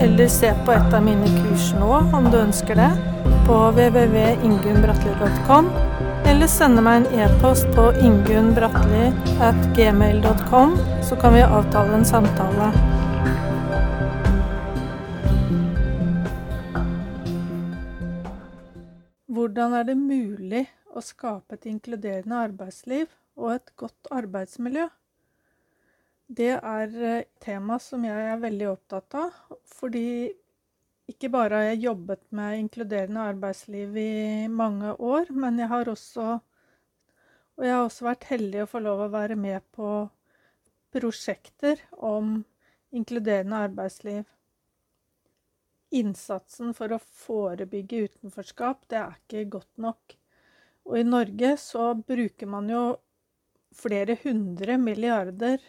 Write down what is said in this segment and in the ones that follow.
eller se på et av mine kurs nå om du ønsker det, på www.ingunnbratli.com, eller sende meg en e-post på ingunnbratli.gmail.com, så kan vi avtale en samtale. Hvordan er det mulig å skape et inkluderende arbeidsliv og et godt arbeidsmiljø? Det er et tema som jeg er veldig opptatt av, fordi ikke bare har jeg jobbet med inkluderende arbeidsliv i mange år, men jeg har også Og jeg har også vært heldig å få lov å være med på prosjekter om inkluderende arbeidsliv. Innsatsen for å forebygge utenforskap, det er ikke godt nok. Og i Norge så bruker man jo flere hundre milliarder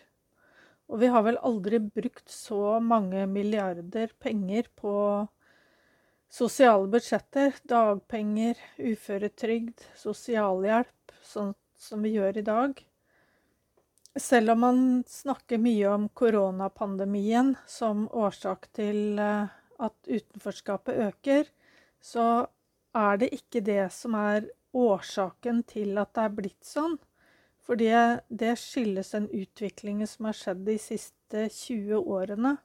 og vi har vel aldri brukt så mange milliarder penger på sosiale budsjetter, dagpenger, uføretrygd, sosialhjelp, sånn som vi gjør i dag. Selv om man snakker mye om koronapandemien som årsak til eh, at utenforskapet øker, så er det ikke det som er årsaken til at det er blitt sånn. For det skyldes den utviklingen som har skjedd de siste 20 årene.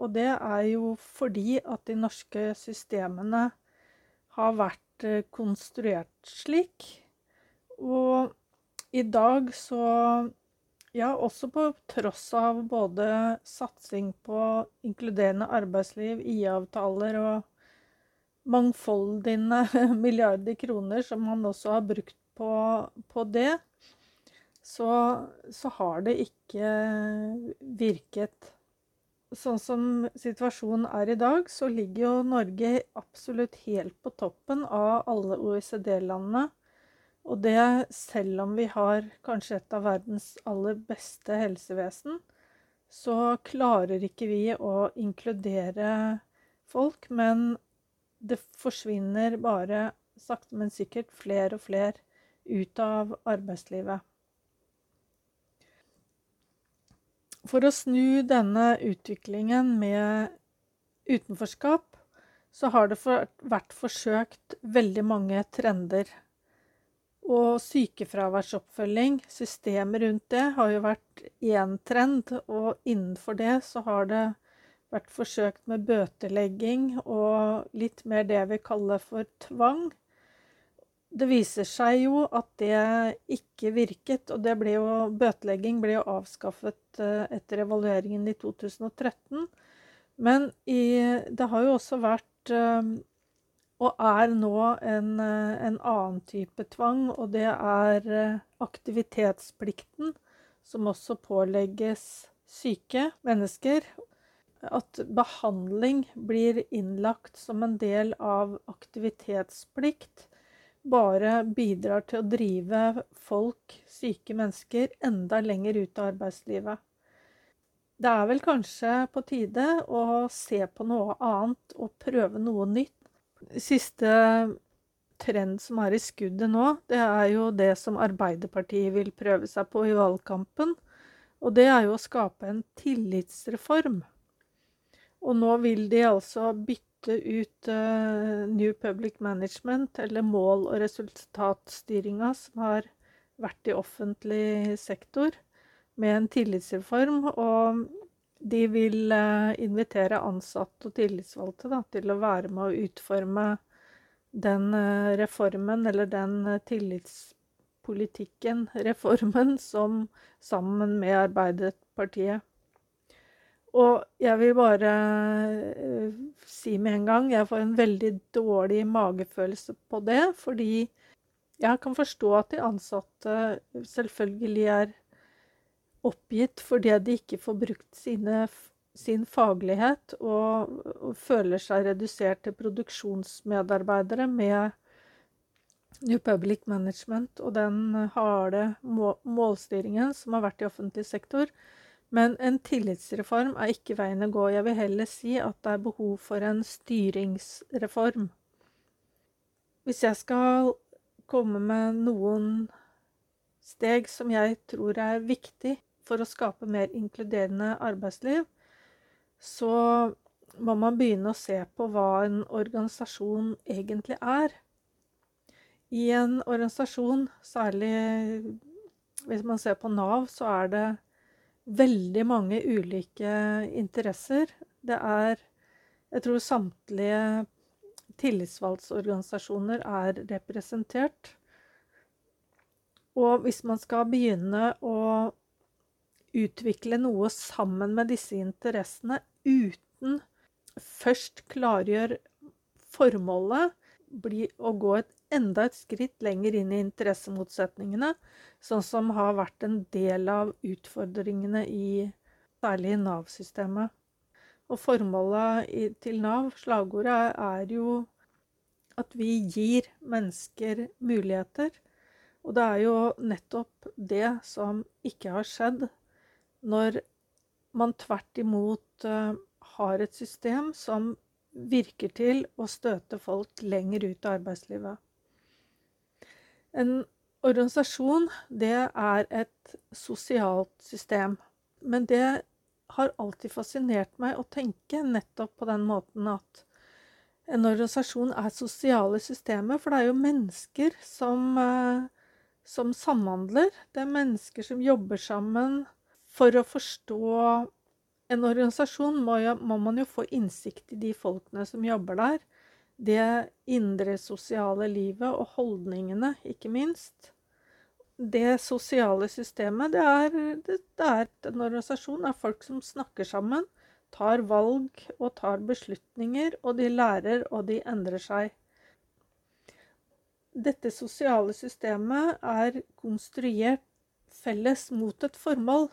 Og det er jo fordi at de norske systemene har vært eh, konstruert slik. Og i dag så Ja, også på tross av både satsing på inkluderende arbeidsliv, IA-avtaler og mangfoldige milliarder kroner som man også har brukt på, på det, så, så har det ikke virket. Sånn som situasjonen er i dag, så ligger jo Norge absolutt helt på toppen av alle OECD-landene. Og det selv om vi har kanskje et av verdens aller beste helsevesen, så klarer ikke vi å inkludere folk. Men det forsvinner bare sakte, men sikkert flere og flere ut av arbeidslivet. For å snu denne utviklingen med utenforskap, så har det vært forsøkt veldig mange trender. Og sykefraværsoppfølging, systemet rundt det, har jo vært én trend. Og innenfor det så har det vært forsøkt med bøtelegging og litt mer det vi kaller for tvang det viser seg jo at det ikke virket, og det ble jo, bøtelegging ble jo avskaffet eh, etter evalueringen i 2013. Men i, det har jo også vært, eh, og er nå, en, eh, en, annen type tvang, og det er aktivitetsplikten, som også pålegges syke mennesker. At behandling blir innlagt som en del av aktivitetsplikt bare bidrar til å drive folk, syke mennesker, enda lenger ut av arbeidslivet. Det er vel kanskje på tide å se på noe annet og prøve noe nytt. Siste trend som er i skuddet nå, det er jo det som Arbeiderpartiet vil prøve seg på i valgkampen. Og det er jo å skape en tillitsreform. Og nå vil de altså bytte bytte ut uh, New Public Management, eller mål- og resultatstyringa, som har vært i offentlig sektor, med en tillitsreform. Og de vil uh, invitere ansatte og tillitsvalgte da, til å være med å utforme den uh, reformen, eller den tillitspolitikken, reformen, som sammen med Arbeiderpartiet og jeg vil bare uh, si med en gang jeg får en veldig dårlig magefølelse på det, fordi jeg kan forstå at de ansatte selvfølgelig er oppgitt fordi de ikke får brukt sine sin faglighet og, og føler seg redusert til produksjonsmedarbeidere med New Public Management og den harde målstyringen som har vært i offentlig sektor. Men en tillitsreform er ikke veien å gå. Jeg vil heller si at det er behov for en styringsreform. Hvis jeg skal komme med noen steg som jeg tror er viktig for å skape mer inkluderende arbeidsliv, så må man begynne å se på hva en organisasjon egentlig er. I en organisasjon, særlig hvis man ser på Nav, så er det veldig mange ulike interesser. Det er Jeg tror samtlige tillitsvalgtorganisasjoner er representert. Og hvis man skal begynne å utvikle noe sammen med disse interessene uten først klargjør formålet, bli å gå et enda et skritt lenger inn i interessemotsetningene, sånn som har vært en del av utfordringene i særlig Nav-systemet. Og formålet til Nav, slagordet, er jo at vi gir mennesker muligheter. Og det er jo nettopp det som ikke har skjedd når man tvert imot uh, har et system som virker til å støte folk lenger ut av arbeidslivet. En organisasjon, det er et sosialt system. Men det har alltid fascinert meg å tenke nettopp på den måten at en organisasjon er sosiale systemer, for det er jo mennesker som, eh, som samhandler. Det er mennesker som jobber sammen. For å forstå en organisasjon må, jo, må man jo få innsikt i de folkene som jobber der det indre sosiale livet og holdningene, ikke minst. Det sosiale systemet, det er, det, det er en organisasjon av folk som snakker sammen, tar valg og tar beslutninger, og de lærer og de endrer seg. Dette sosiale systemet er konstruert felles mot et formål.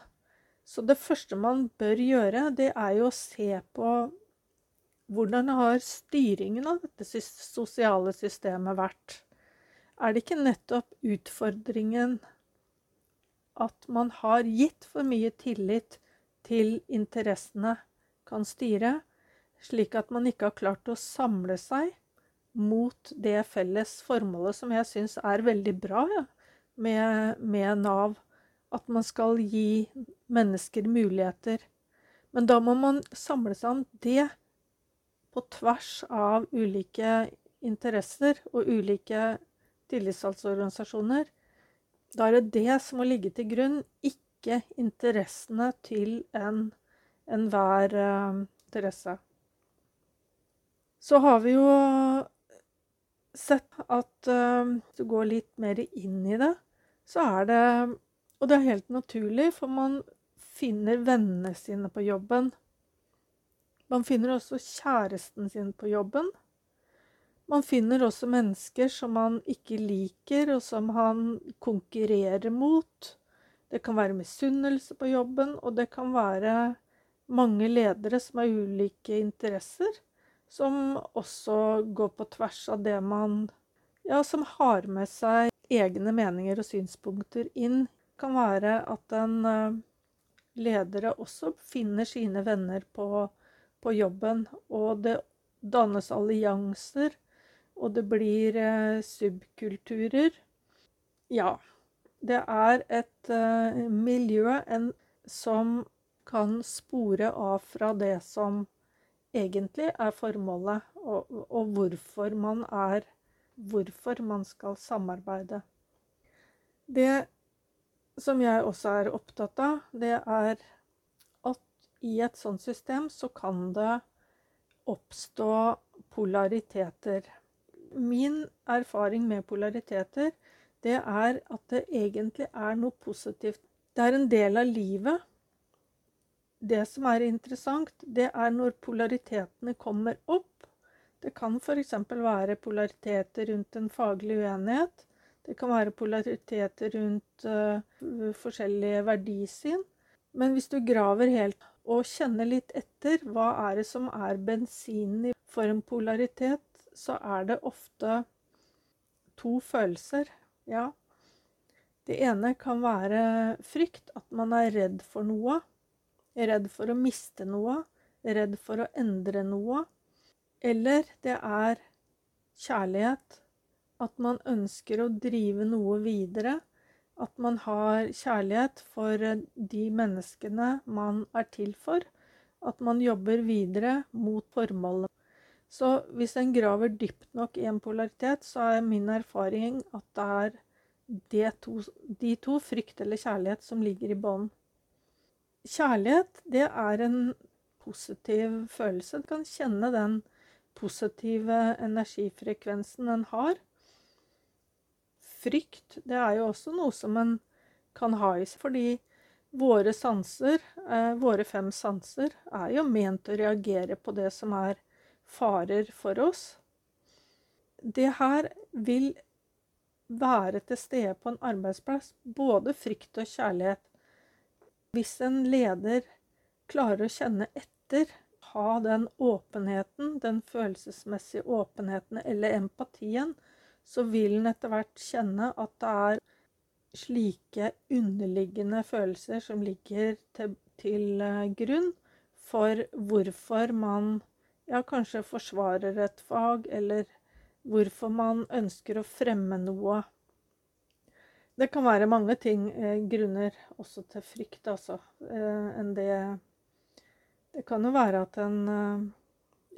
Så det første man bør gjøre, det er jo å se på hvordan har styringen av dette sosiale systemet vært? Er det ikke nettopp utfordringen at man har gitt for mye tillit til interessene kan styre, slik at man ikke har klart å samle seg mot det felles formålet som jeg syns er veldig bra ja, med, med Nav? At man skal gi mennesker muligheter. Men da må man samle seg om det på tvers av ulike interesser og ulike tillitsvalgtorganisasjoner. Da er det det som må ligge til grunn, ikke interessene til enhver en uh, interesse. Så har vi jo sett at uh, du går litt mer inn i det, så er det Og det er helt naturlig, for man finner vennene sine på jobben. Man finner også kjæresten sin på jobben. Man finner også mennesker som man ikke liker, og som han konkurrerer mot. Det kan være misunnelse på jobben, og det kan være mange ledere som har ulike interesser, som også går på tvers av det man Ja, som har med seg egne meninger og synspunkter inn. Det kan være at en leder ledere også finner sine venner på på jobben. Og det dannes allianser, og det blir eh, subkulturer. Ja. Det er et eh, miljø en, som kan spore av fra det som egentlig er formålet, og, og hvorfor man er Hvorfor man skal samarbeide. Det som jeg også er opptatt av, det er i et sånt system så kan det oppstå polariteter. Min erfaring med polariteter, det er at det egentlig er noe positivt. Det er en del av livet. Det som er interessant, det er når polaritetene kommer opp. Det kan f.eks. være polariteter rundt en faglig uenighet. Det kan være polariteter rundt uh, forskjellige verdisyn. Men hvis du graver helt å kjenne litt etter hva er det som er bensinen en polaritet, så er det ofte to følelser. Ja. Det ene kan være frykt, at man er redd for noe. Redd for å miste noe. Redd for å endre noe. Eller det er kjærlighet. At man ønsker å drive noe videre. At man har kjærlighet for de menneskene man er til for. At man jobber videre mot formålet. Så hvis en graver dypt nok i en polaritet, så er min erfaring at det er to, de to, frykt eller kjærlighet, som ligger i bånn. Kjærlighet, det er en positiv følelse. Du kan kjenne den positive energifrekvensen en har. Frykt, det er jo også noe som en kan ha i seg, fordi våre sanser, eh, våre fem sanser, er jo ment å reagere på det som er farer for oss. Det her vil være til stede på en arbeidsplass, både frykt og kjærlighet. Hvis en leder klarer å kjenne etter, ha den åpenheten, den følelsesmessige åpenheten eller empatien, så vil en etter hvert kjenne at det er slike underliggende følelser som ligger til, til eh, grunn for hvorfor man ja, kanskje forsvarer et fag, eller hvorfor man ønsker å fremme noe. Det kan være mange ting, eh, grunner også til frykt, altså, eh, enn det Det kan jo være at en eh,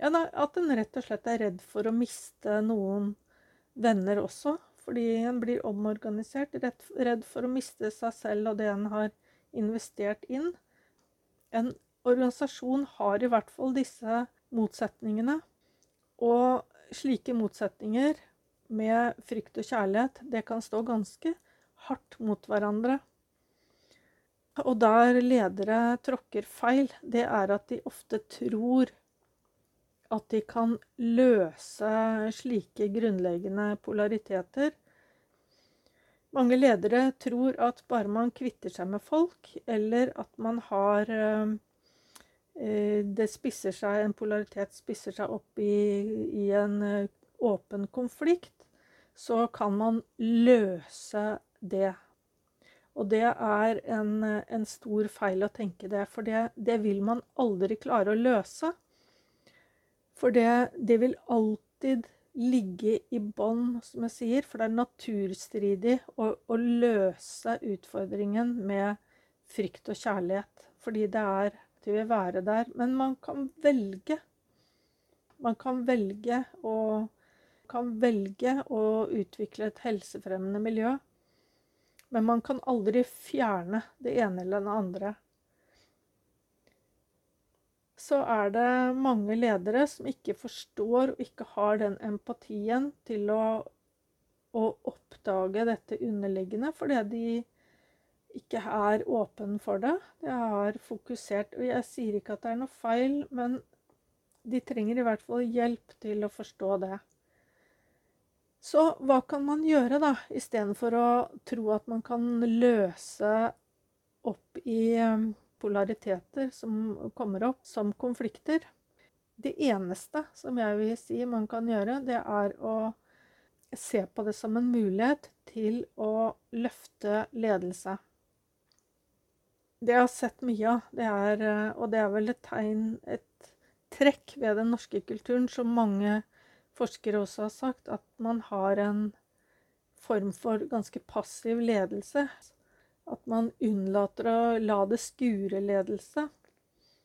ja, at en rett og slett er redd for å miste noen venner også. Fordi en blir omorganisert, redd for å miste seg selv og det en har investert inn. En organisasjon har i hvert fall disse motsetningene. Og slike motsetninger med frykt og kjærlighet, det kan stå ganske hardt mot hverandre. Og der ledere tråkker feil, det er at de ofte tror at de kan løse slike grunnleggende polariteter. Mange ledere tror at bare man kvitter seg med folk, eller at man har eh, det spisser seg, en polaritet spisser seg opp i, i en eh, åpen konflikt, så kan man løse det. Og det er en, en stor feil å tenke det, for det, det, vil man aldri klare å løse. For det, det vil alltid ligge i bånn, som jeg sier, for det er naturstridig å, å løse utfordringen med frykt og kjærlighet. Fordi det er alltid vil være der. Men man kan velge. Man kan velge å, kan velge å utvikle et helsefremmende miljø. Men man kan aldri fjerne det ene eller det andre. Så er det mange ledere som ikke forstår og ikke har den empatien til å, å oppdage dette underliggende, fordi de ikke er åpen for det. De har fokusert Og jeg sier ikke at det er noe feil, men de trenger i hvert fall hjelp til å forstå det. Så hva kan man gjøre, da, istedenfor å tro at man kan løse opp i polariteter som kommer opp som konflikter? Det eneste som jeg vil si man kan gjøre, det er å se på det som en mulighet til å løfte ledelse. Det jeg har sett mye av, det er, og det er vel et tegn, et trekk ved den norske kulturen, som mange forskere også har sagt, at man har en form for ganske passiv ledelse. At man unnlater å la det skure ledelse.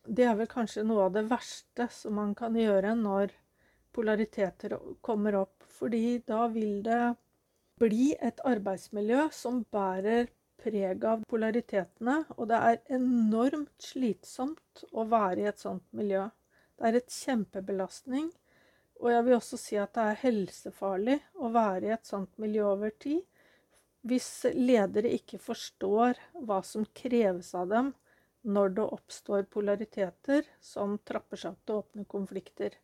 Det er vel kanskje noe av det verste som man kan gjøre når polariteter kommer opp. Fordi da vil det bli et arbeidsmiljø som bærer preg av polaritetene, og det er enormt slitsomt å være i et sånt miljø. Det er et kjempebelastning, og jeg vil også si at det er helsefarlig å være i et sånt miljø over tid hvis ledere ikke forstår hva som kreves av dem når det oppstår polariteter som trapper seg opp til åpne konflikter.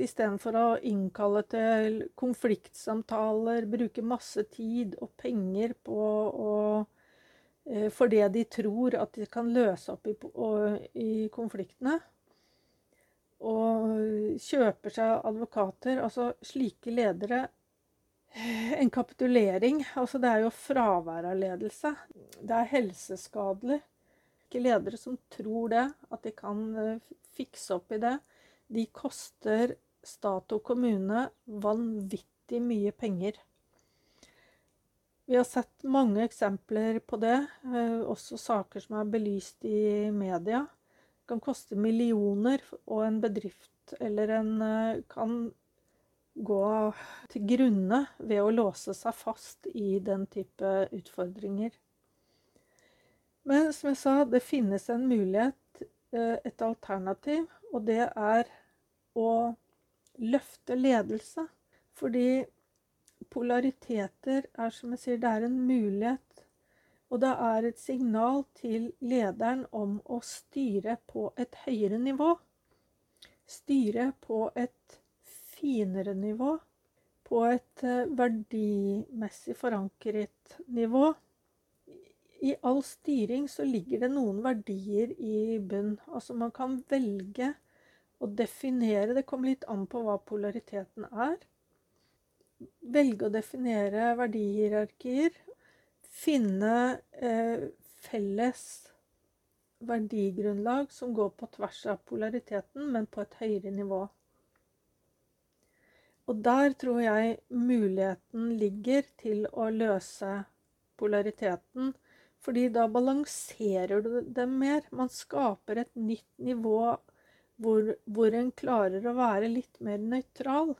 Istedenfor å innkalle til konfliktsamtaler, bruke masse tid og penger på å for det de tror at de kan løse opp i, i konfliktene. Og kjøper seg advokater. Altså slike ledere En kapitulering. Altså det er jo fravær av ledelse. Det er helseskadelig. Ikke ledere som tror det, at de kan fikse opp i det. De koster stat og kommune vanvittig mye penger. Vi har sett mange eksempler på det, eh, også saker som er belyst i media. Det kan koste millioner, og en bedrift eller en eh, kan gå til grunne ved å låse seg fast i den type utfordringer. Men som jeg sa, det finnes en mulighet, eh, et alternativ, og det er å løfte ledelse. Fordi polariteter er, som jeg sier, det er en mulighet. Og det er et signal til lederen om å styre på et høyere nivå. Styre på et finere nivå. På et eh, verdimessig forankret nivå. I all styring så ligger det noen verdier i bunn. Altså man kan velge å definere Det kommer litt an på hva polariteten er. Velge å definere verdihierarkier. Finne eh, felles verdigrunnlag som går på tvers av polariteten, men på et høyere nivå. Og der tror jeg muligheten ligger til å løse polariteten. Fordi da balanserer du dem mer. Man skaper et nytt nivå hvor, hvor en klarer å være litt mer nøytral.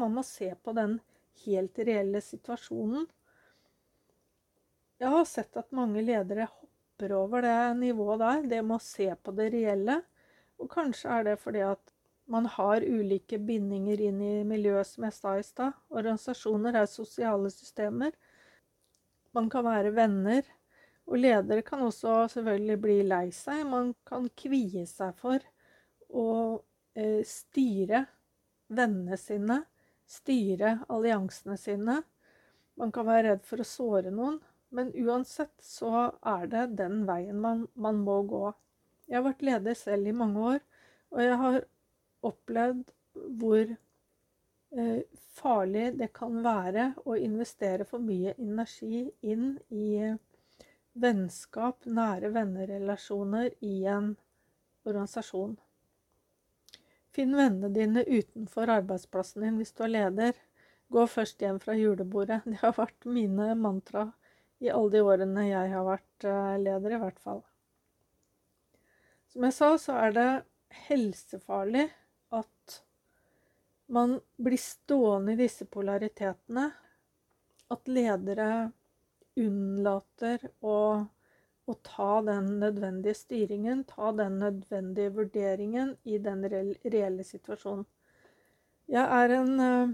Man må se på den helt reelle situasjonen. Jeg har sett at mange ledere hopper over det nivået der, det med å se på det reelle. Og kanskje er det fordi at man har ulike bindinger inn i miljøet, som jeg sa i stad. Organisasjoner er sosiale systemer. Man kan være venner. Og ledere kan også selvfølgelig bli lei seg. Man kan kvie seg for å eh, styre vennene sine, styre alliansene sine. Man kan være redd for å såre noen, men uansett så er det den veien man, man må gå. Jeg har vært leder selv i mange år, og jeg har opplevd hvor eh, farlig det kan være å investere for mye energi inn i vennskap, nære vennerelasjoner, i en organisasjon. Finn vennene dine utenfor arbeidsplassen din hvis du er leder. Gå først hjem fra julebordet. Det har vært mine mantra i alle de årene jeg har vært eh, leder, i hvert fall. Som jeg sa, så er det helsefarlig at man blir stående i disse polaritetene. At ledere unnlater å å ta den nødvendige styringen, ta den nødvendige vurderingen i den reelle situasjonen. Jeg er en eh,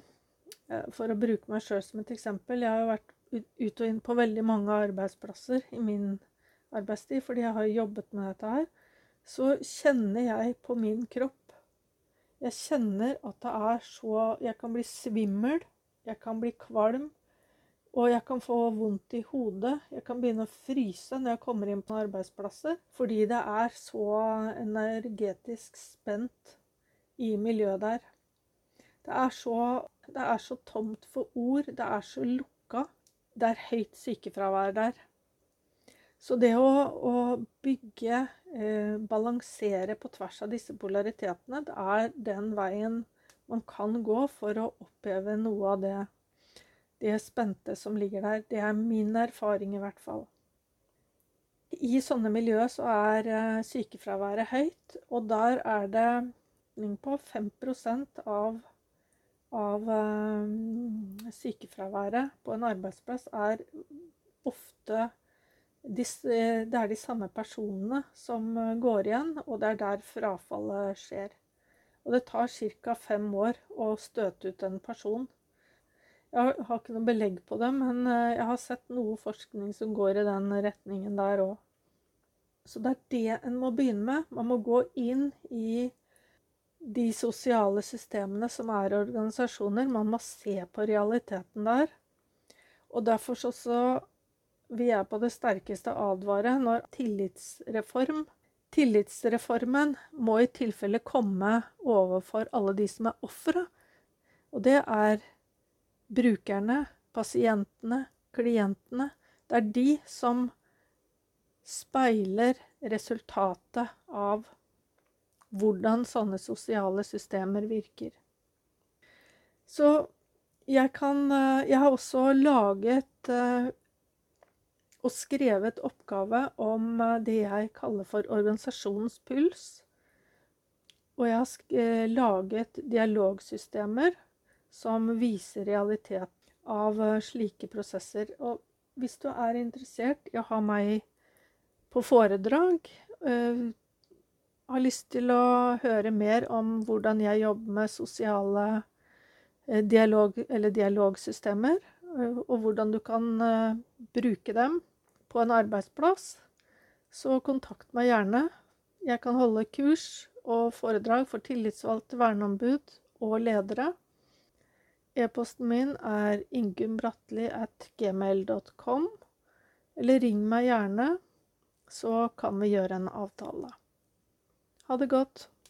eh, For å bruke meg sjøl som et eksempel. Jeg har vært ut og inn på veldig mange arbeidsplasser i min arbeidstid fordi jeg har jobbet med dette her. Så kjenner jeg på min kropp Jeg kjenner at det er så Jeg kan bli svimmel. Jeg kan bli kvalm. Og jeg kan få vondt i hodet. Jeg kan begynne å fryse når jeg kommer inn på arbeidsplasser. Fordi det er så energetisk spent i miljøet der. Det er så, det er så tomt for ord. Det er så lukka. Det er høyt sykefravær der. Så det å, å bygge, eh, balansere på tvers av disse polaritetene, det er den veien man kan gå for å oppheve noe av det det spente som ligger der. Det er min erfaring, i hvert fall. I sånne miljø så er eh, sykefraværet høyt, og der er det på 5 av, av uh, sykefraværet på en arbeidsplass er ofte de, det er de samme personene som går igjen, og det er der frafallet skjer. Og det tar ca. fem år å støte ut en person jeg har ikke noe belegg på det, men eh, jeg har sett noe forskning som går i den retningen der òg. Så det er det en må begynne med. Man må gå inn i de sosiale systemene som er organisasjoner. Man må se på realiteten der. Og derfor så, vil jeg på det sterkeste advare når tillitsreform Tillitsreformen må i tilfelle komme overfor alle de som er ofre. Og det er brukerne, pasientene, klientene. Det er de som speiler resultatet av hvordan sånne sosiale systemer virker. Så jeg kan eh, Jeg har også laget eh, og skrevet oppgave om eh, det jeg kaller for organisasjonens puls. Og jeg har laget dialogsystemer som viser realitet av slike prosesser. Og hvis du er interessert i å ha meg på foredrag, har lyst til å høre mer om hvordan jeg jobber med sosiale eh, dialog, dialogsystemer, eh, og hvordan du kan eh, bruke dem på en arbeidsplass, så kontakt meg gjerne. Jeg kan holde kurs og foredrag for tillitsvalgte verneombud og ledere. E-posten min er ingunnbratli.gmail.com, eller ring meg gjerne, så kan vi gjøre en avtale. Ha det godt.